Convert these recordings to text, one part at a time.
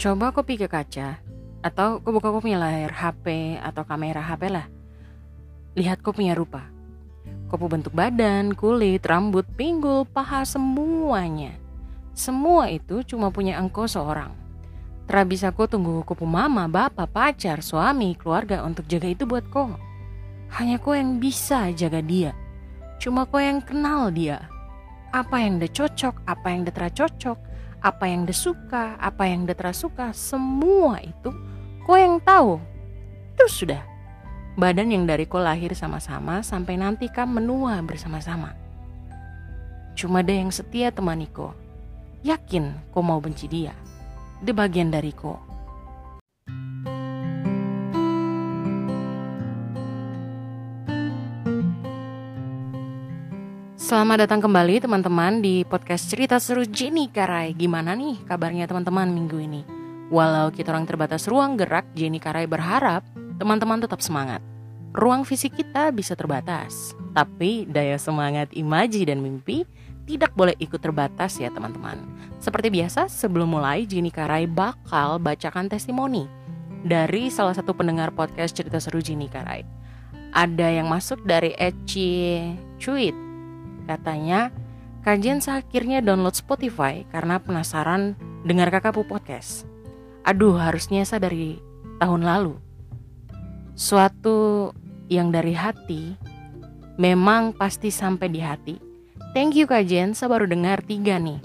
Coba kopi ke kaca atau kau buka punya layar HP atau kamera HP lah. Lihat kau punya rupa. Kau bentuk badan, kulit, rambut, pinggul, paha, semuanya. Semua itu cuma punya engkau seorang. Tera bisa kau tunggu kau mama, bapak, pacar, suami, keluarga untuk jaga itu buat kau. Hanya kau yang bisa jaga dia. Cuma kau yang kenal dia. Apa yang udah cocok, apa yang udah cocok, apa yang dia suka, apa yang dia suka, semua itu kau yang tahu. Itu sudah. Badan yang dari kau lahir sama-sama sampai nanti kamu menua bersama-sama. Cuma dia yang setia temani kau. Yakin kau mau benci dia. Dia bagian dari kau. Selamat datang kembali teman-teman di podcast cerita seru Jenny Karai. Gimana nih kabarnya teman-teman minggu ini? Walau kita orang terbatas ruang gerak, Jenny Karai berharap teman-teman tetap semangat. Ruang fisik kita bisa terbatas, tapi daya semangat imaji dan mimpi tidak boleh ikut terbatas ya teman-teman. Seperti biasa, sebelum mulai Jenny Karai bakal bacakan testimoni dari salah satu pendengar podcast cerita seru Jenny Karai. Ada yang masuk dari Eci Cuit Katanya, kajian akhirnya download Spotify karena penasaran dengar kakakku podcast. Aduh, harusnya saya dari tahun lalu. Suatu yang dari hati memang pasti sampai di hati. Thank you kajian, saya baru dengar tiga nih.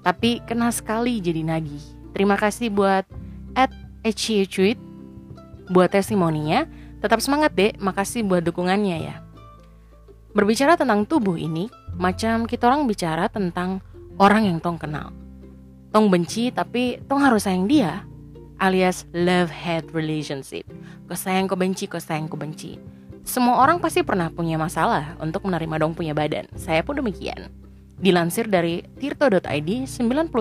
Tapi kena sekali jadi nagih. Terima kasih buat at Echichuit buat testimoninya. Tetap semangat deh, makasih buat dukungannya ya. Berbicara tentang tubuh ini, macam kita orang bicara tentang orang yang tong kenal. Tong benci tapi tong harus sayang dia, alias love-hate relationship. Kau sayang kau benci, kau sayang kau benci. Semua orang pasti pernah punya masalah untuk menerima dong punya badan. Saya pun demikian. Dilansir dari tirto.id, 91%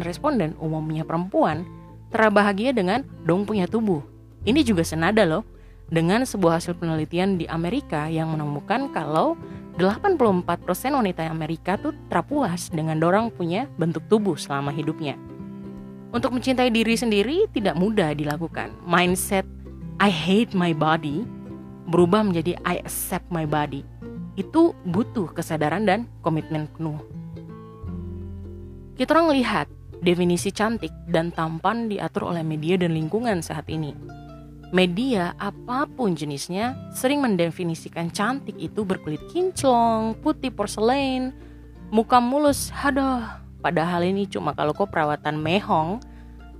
responden umumnya perempuan terbahagia dengan dong punya tubuh. Ini juga senada loh dengan sebuah hasil penelitian di Amerika yang menemukan kalau 84% wanita Amerika tuh terpuas dengan dorang punya bentuk tubuh selama hidupnya. Untuk mencintai diri sendiri tidak mudah dilakukan. Mindset I hate my body berubah menjadi I accept my body. Itu butuh kesadaran dan komitmen penuh. Kita orang lihat definisi cantik dan tampan diatur oleh media dan lingkungan saat ini Media apa pun jenisnya sering mendefinisikan cantik itu berkulit kinclong, putih porselen, muka mulus, haduh. Padahal ini cuma kalau kau perawatan mehong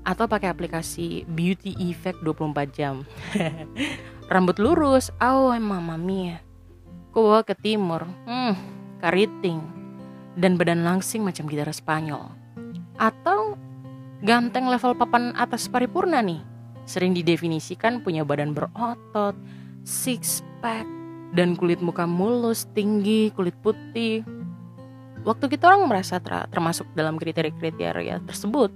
atau pakai aplikasi beauty effect 24 jam. Rambut lurus, oh mama mia. Kau bawa ke timur, hmm, kariting. Dan badan langsing macam gitar Spanyol. Atau ganteng level papan atas paripurna nih sering didefinisikan punya badan berotot, six pack, dan kulit muka mulus, tinggi, kulit putih. Waktu kita orang merasa ter termasuk dalam kriteria-kriteria tersebut,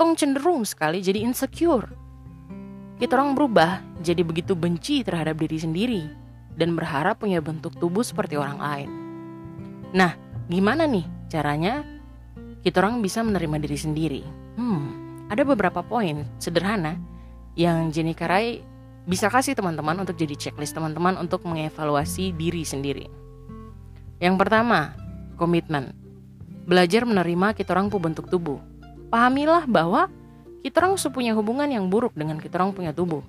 tong cenderung sekali jadi insecure. Kita orang berubah jadi begitu benci terhadap diri sendiri dan berharap punya bentuk tubuh seperti orang lain. Nah, gimana nih caranya kita orang bisa menerima diri sendiri? Hmm, ada beberapa poin sederhana yang Jenny Karai bisa kasih teman-teman untuk jadi checklist teman-teman untuk mengevaluasi diri sendiri. Yang pertama, komitmen. Belajar menerima kita orang bentuk tubuh. Pahamilah bahwa kita orang punya hubungan yang buruk dengan kita orang punya tubuh.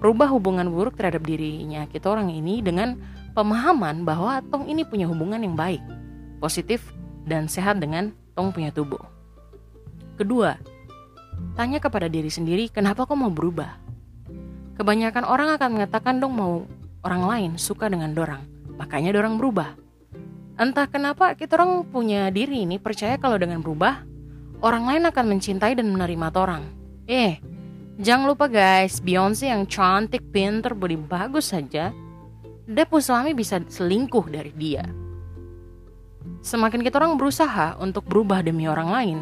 Rubah hubungan buruk terhadap dirinya kita orang ini dengan pemahaman bahwa tong ini punya hubungan yang baik, positif, dan sehat dengan tong punya tubuh. Kedua, Tanya kepada diri sendiri, kenapa kau mau berubah? Kebanyakan orang akan mengatakan dong mau orang lain suka dengan dorang, makanya dorang berubah. Entah kenapa kita orang punya diri ini percaya kalau dengan berubah, orang lain akan mencintai dan menerima orang. Eh, jangan lupa guys, Beyonce yang cantik, pinter, body bagus saja, Depu suami bisa selingkuh dari dia. Semakin kita orang berusaha untuk berubah demi orang lain,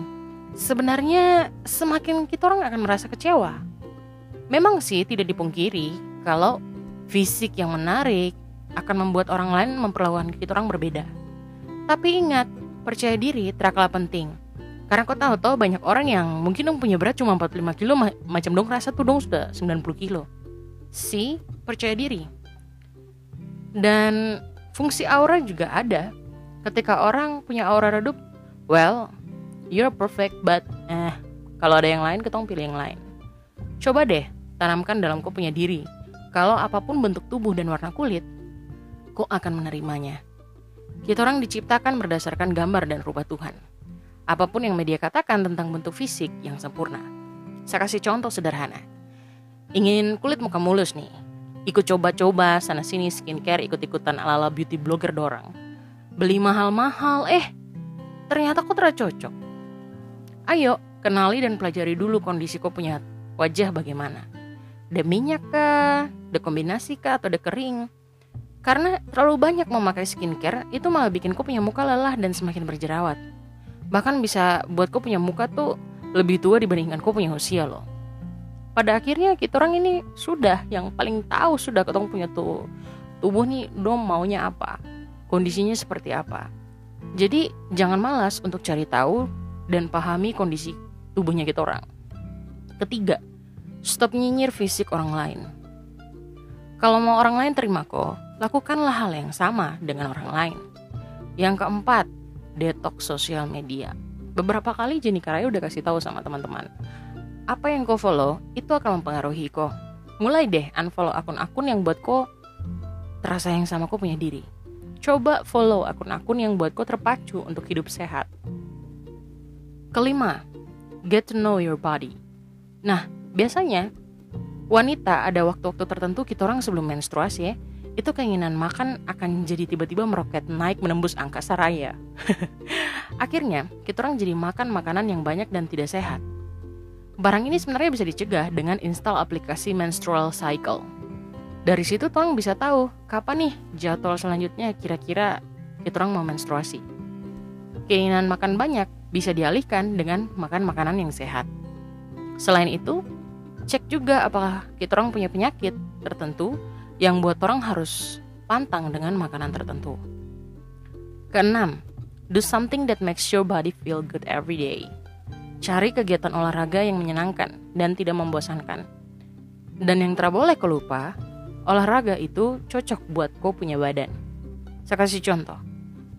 sebenarnya semakin kita orang akan merasa kecewa. Memang sih tidak dipungkiri kalau fisik yang menarik akan membuat orang lain memperlakukan kita orang berbeda. Tapi ingat, percaya diri teraklah penting. Karena kau tahu toh banyak orang yang mungkin dong punya berat cuma 45 kilo ma macam dong rasa tuh dong sudah 90 kilo. Si percaya diri. Dan fungsi aura juga ada. Ketika orang punya aura redup, well, you're perfect but eh kalau ada yang lain ketong pilih yang lain. Coba deh tanamkan dalam kau punya diri. Kalau apa pun bentuk tubuh dan warna kulit, kau akan menerimanya. Kita orang diciptakan berdasarkan gambar dan rupa Tuhan. Apa pun yang media katakan tentang bentuk fisik yang sempurna. Saya kasih contoh sederhana. Ingin kulit muka mulus nih. Ikut coba-coba sana-sini skincare ikut-ikutan ala-ala beauty blogger dorang. Beli mahal-mahal, eh ternyata kok terlalu cocok. Ayo, kenali dan pelajari dulu kondisi kau punya wajah bagaimana. De minyak kah, de kombinasi kah, atau de kering. Karena terlalu banyak memakai skincare, itu malah bikin kau punya muka lelah dan semakin berjerawat. Bahkan bisa buat kau punya muka tuh lebih tua dibandingkan kau punya usia loh. Pada akhirnya kita orang ini sudah yang paling tahu sudah ketemu punya tuh tubuh nih dom maunya apa? Kondisinya seperti apa? Jadi jangan malas untuk cari tahu dan pahami kondisi tubuhnya kita orang ketiga stop nyinyir fisik orang lain kalau mau orang lain terima kok lakukanlah hal yang sama dengan orang lain yang keempat detox sosial media. Beberapa kali Jenny Karaya udah kasih tahu sama teman-teman. Apa yang kau follow itu akan mempengaruhi kau. Mulai deh unfollow akun-akun yang buat kau terasa yang sama kau punya diri. Coba follow akun-akun yang buat kau terpacu untuk hidup sehat. Kelima, get to know your body. Nah, biasanya wanita ada waktu-waktu tertentu kita orang sebelum menstruasi ya, itu keinginan makan akan jadi tiba-tiba meroket naik menembus angka saraya. Akhirnya, kita orang jadi makan makanan yang banyak dan tidak sehat. Barang ini sebenarnya bisa dicegah dengan install aplikasi menstrual cycle. Dari situ tuang bisa tahu kapan nih jadwal selanjutnya kira-kira kita orang mau menstruasi. Keinginan makan banyak bisa dialihkan dengan makan makanan yang sehat. Selain itu, cek juga apakah kita orang punya penyakit tertentu yang buat orang harus pantang dengan makanan tertentu. Keenam, do something that makes your body feel good every day. Cari kegiatan olahraga yang menyenangkan dan tidak membosankan. Dan yang tak boleh kau lupa, olahraga itu cocok buat kau punya badan. Saya kasih contoh.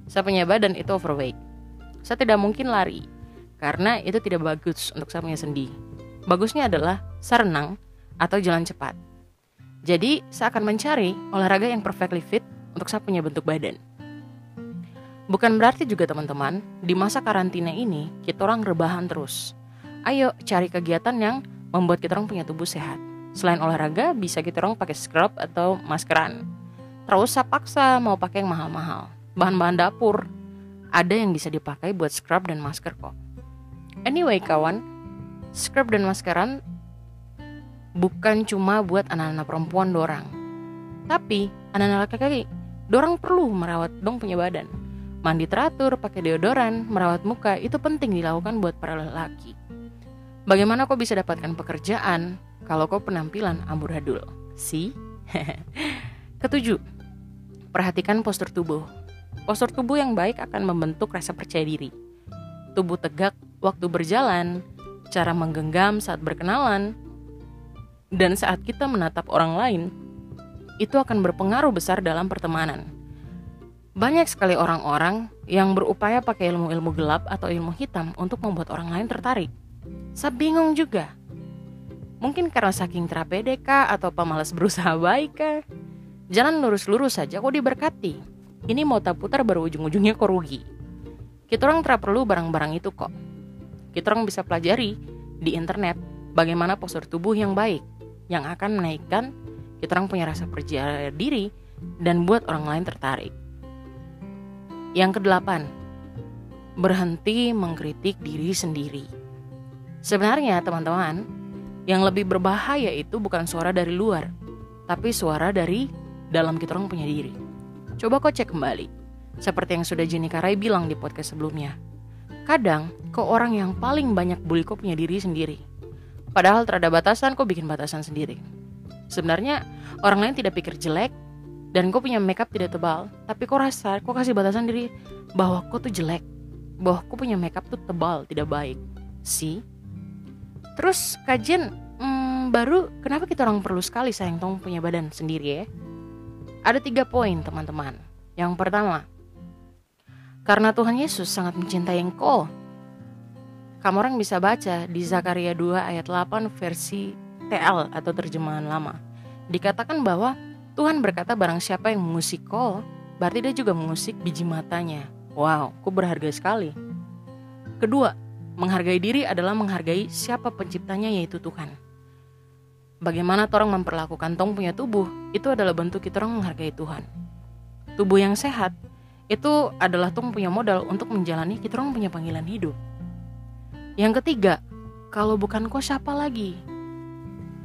Saya punya badan itu overweight. Saya tidak mungkin lari, karena itu tidak bagus untuk saya punya sendi. Bagusnya adalah saya renang atau jalan cepat. Jadi, saya akan mencari olahraga yang perfectly fit untuk saya punya bentuk badan. Bukan berarti juga teman-teman, di masa karantina ini kita orang rebahan terus. Ayo cari kegiatan yang membuat kita orang punya tubuh sehat. Selain olahraga, bisa kita orang pakai scrub atau maskeran. Terus saya paksa mau pakai yang mahal-mahal. Bahan-bahan dapur, ada yang bisa dipakai buat scrub dan masker kok. Anyway kawan, scrub dan maskeran bukan cuma buat anak-anak perempuan dorang. Tapi anak-anak laki-laki dorang perlu merawat dong punya badan. Mandi teratur, pakai deodoran, merawat muka itu penting dilakukan buat para lelaki. Bagaimana kau bisa dapatkan pekerjaan kalau kau penampilan amburadul? Si? Ketujuh, perhatikan postur tubuh. Postur tubuh yang baik akan membentuk rasa percaya diri. Tubuh tegak waktu berjalan, cara menggenggam saat berkenalan, dan saat kita menatap orang lain, itu akan berpengaruh besar dalam pertemanan. Banyak sekali orang-orang yang berupaya pakai ilmu-ilmu gelap atau ilmu hitam untuk membuat orang lain tertarik. Saya bingung juga. Mungkin karena saking terapede kah atau pemalas berusaha baik kah? Jalan lurus-lurus saja kok diberkati. Ini mau tak putar baru ujung-ujungnya kok rugi. Kita orang tidak perlu barang-barang itu kok. Kita orang bisa pelajari di internet bagaimana postur tubuh yang baik yang akan menaikkan kita orang punya rasa percaya diri dan buat orang lain tertarik. Yang kedelapan, berhenti mengkritik diri sendiri. Sebenarnya teman-teman, yang lebih berbahaya itu bukan suara dari luar, tapi suara dari dalam kita orang punya diri. Coba kau cek kembali, seperti yang sudah Jenny Karai bilang di podcast sebelumnya. Kadang, kau orang yang paling banyak bully kau punya diri sendiri Padahal terhadap batasan, kok bikin batasan sendiri. Sebenarnya orang lain tidak pikir jelek dan kau punya makeup tidak tebal, tapi kau rasa kau kasih batasan diri bahwa kau tuh jelek. bahwa aku punya makeup tuh tebal, tidak baik. Si. Terus kajian hmm, baru kenapa kita orang perlu sekali sayang tong punya badan sendiri ya? Ada tiga poin teman-teman. Yang pertama, karena Tuhan Yesus sangat mencintai engkau. Kamu orang bisa baca di Zakaria 2 ayat 8 versi TL atau terjemahan lama. Dikatakan bahwa Tuhan berkata barang siapa yang mengusik kau, berarti dia juga mengusik biji matanya. Wow, ku berharga sekali. Kedua, menghargai diri adalah menghargai siapa penciptanya yaitu Tuhan. Bagaimana orang memperlakukan tong punya tubuh, itu adalah bentuk kita orang menghargai Tuhan. Tubuh yang sehat, itu adalah tong punya modal untuk menjalani kita orang punya panggilan hidup. Yang ketiga, kalau bukan kau siapa lagi?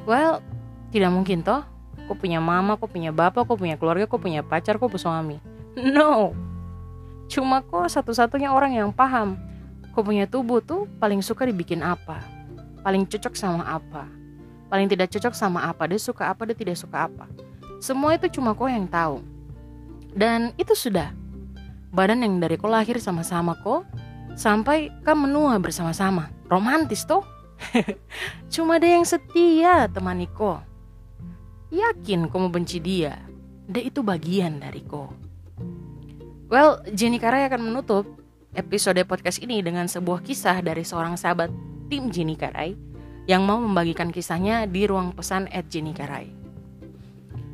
Well, tidak mungkin toh. Kau punya mama, kau punya bapak, kau punya keluarga, kau punya pacar, kau punya suami. No, Cuma kok satu-satunya orang yang paham kok punya tubuh tuh paling suka dibikin apa, paling cocok sama apa, paling tidak cocok sama apa, dia suka apa, dia tidak suka apa. Semua itu cuma kau yang tahu. Dan itu sudah. Badan yang dari kau lahir sama-sama kok, sampai kau menua bersama-sama. Romantis tuh. cuma dia yang setia temani kau. Yakin kau mau benci dia, dia itu bagian dari kau. Well, Jenny Karai akan menutup episode podcast ini dengan sebuah kisah dari seorang sahabat tim Jenny Karai yang mau membagikan kisahnya di ruang pesan at Jenny Karai.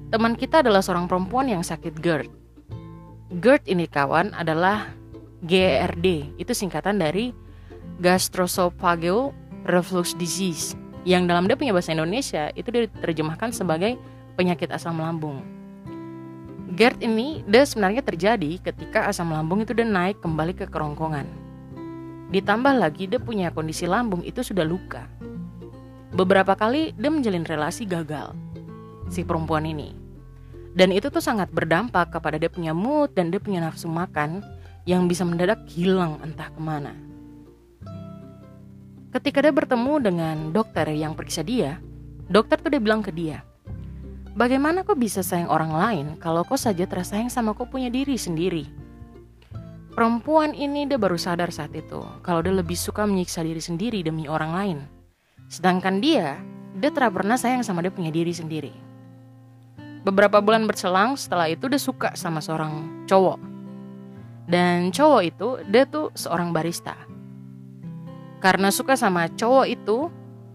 Teman kita adalah seorang perempuan yang sakit GERD. GERD ini kawan adalah GERD, itu singkatan dari Gastroesophageal Reflux Disease yang dalam dia punya bahasa Indonesia itu diterjemahkan sebagai penyakit asam lambung. GERD ini dia sebenarnya terjadi ketika asam lambung itu dia naik kembali ke kerongkongan. Ditambah lagi dia punya kondisi lambung itu sudah luka. Beberapa kali dia menjalin relasi gagal, si perempuan ini. Dan itu tuh sangat berdampak kepada dia punya mood dan dia punya nafsu makan yang bisa mendadak hilang entah ke mana. Ketika dia bertemu dengan dokter yang periksa dia, dokter tuh dia bilang ke dia, Bagaimana kau bisa sayang orang lain kalau kau saja tersayang sama kau punya diri sendiri? Perempuan ini dia baru sadar saat itu kalau dia lebih suka menyiksa diri sendiri demi orang lain. Sedangkan dia, dia tidak pernah sayang sama dia punya diri sendiri. Beberapa bulan berselang setelah itu dia suka sama seorang cowok. Dan cowok itu dia tuh seorang barista. Karena suka sama cowok itu,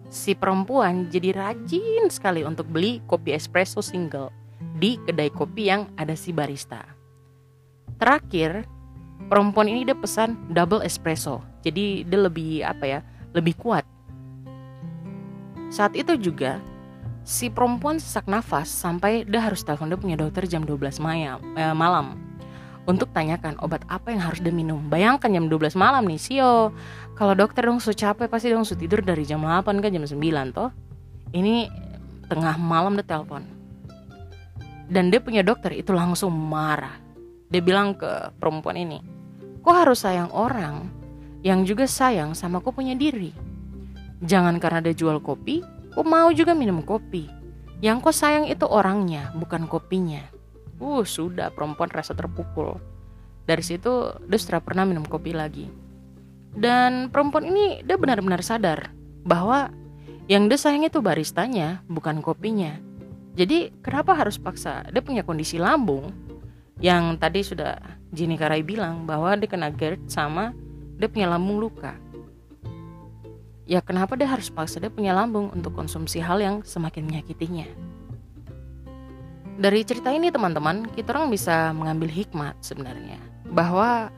si perempuan jadi rajin sekali untuk beli kopi espresso single di kedai kopi yang ada si barista. Terakhir, perempuan ini dia pesan double espresso. Jadi dia lebih apa ya? Lebih kuat. Saat itu juga si perempuan sesak nafas sampai dia harus telepon dia punya dokter jam 12 malam, eh, malam untuk tanyakan obat apa yang harus dia minum. Bayangkan jam 12 malam nih, Sio. Kalau dokter dong su capek pasti dong su tidur dari jam 8 kan jam 9 toh. Ini tengah malam dia telepon. Dan dia punya dokter itu langsung marah. Dia bilang ke perempuan ini, "Kok harus sayang orang yang juga sayang sama kok punya diri? Jangan karena dia jual kopi, kok mau juga minum kopi. Yang kok sayang itu orangnya, bukan kopinya." Uh, sudah perempuan rasa terpukul. Dari situ dia sudah pernah minum kopi lagi. Dan perempuan ini dia benar-benar sadar bahwa yang dia sayang itu baristanya, bukan kopinya. Jadi kenapa harus paksa? Dia punya kondisi lambung yang tadi sudah Jenny Karai bilang bahwa dia kena GERD sama dia punya lambung luka. Ya kenapa dia harus paksa dia punya lambung untuk konsumsi hal yang semakin menyakitinya? Dari cerita ini teman-teman, kita orang bisa mengambil hikmat sebenarnya bahwa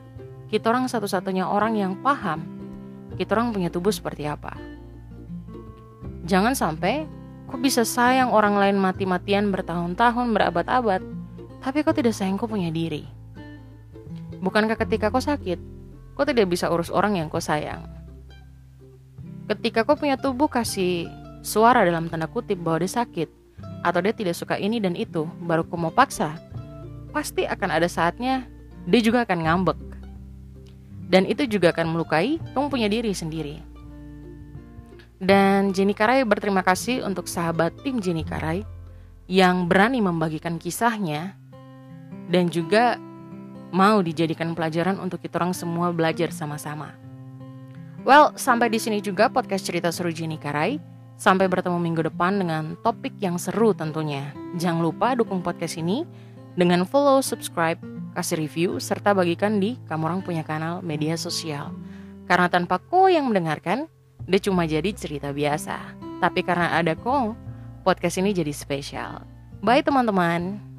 kita orang satu-satunya orang yang paham kita orang punya tubuh seperti apa. Jangan sampai kok bisa sayang orang lain mati-matian bertahun-tahun berabad-abad, tapi kok tidak sayang kok punya diri. Bukankah ketika kau sakit, kau tidak bisa urus orang yang kau sayang? Ketika kau punya tubuh kasih suara dalam tanda kutip bahwa dia sakit, atau dia tidak suka ini dan itu, baru kau mau paksa, pasti akan ada saatnya dia juga akan ngambek. Dan itu juga akan melukai kamu punya diri sendiri. Dan Jenny Karai berterima kasih untuk sahabat tim Jenny Karai yang berani membagikan kisahnya dan juga mau dijadikan pelajaran untuk kita orang semua belajar sama-sama. Well, sampai di sini juga podcast cerita seru Jenny Karai. Sampai bertemu minggu depan dengan topik yang seru tentunya. Jangan lupa dukung podcast ini dengan follow, subscribe, kasih review, serta bagikan di kamu orang punya kanal media sosial. Karena tanpa ko yang mendengarkan, dia cuma jadi cerita biasa. Tapi karena ada ko, podcast ini jadi spesial. Bye teman-teman.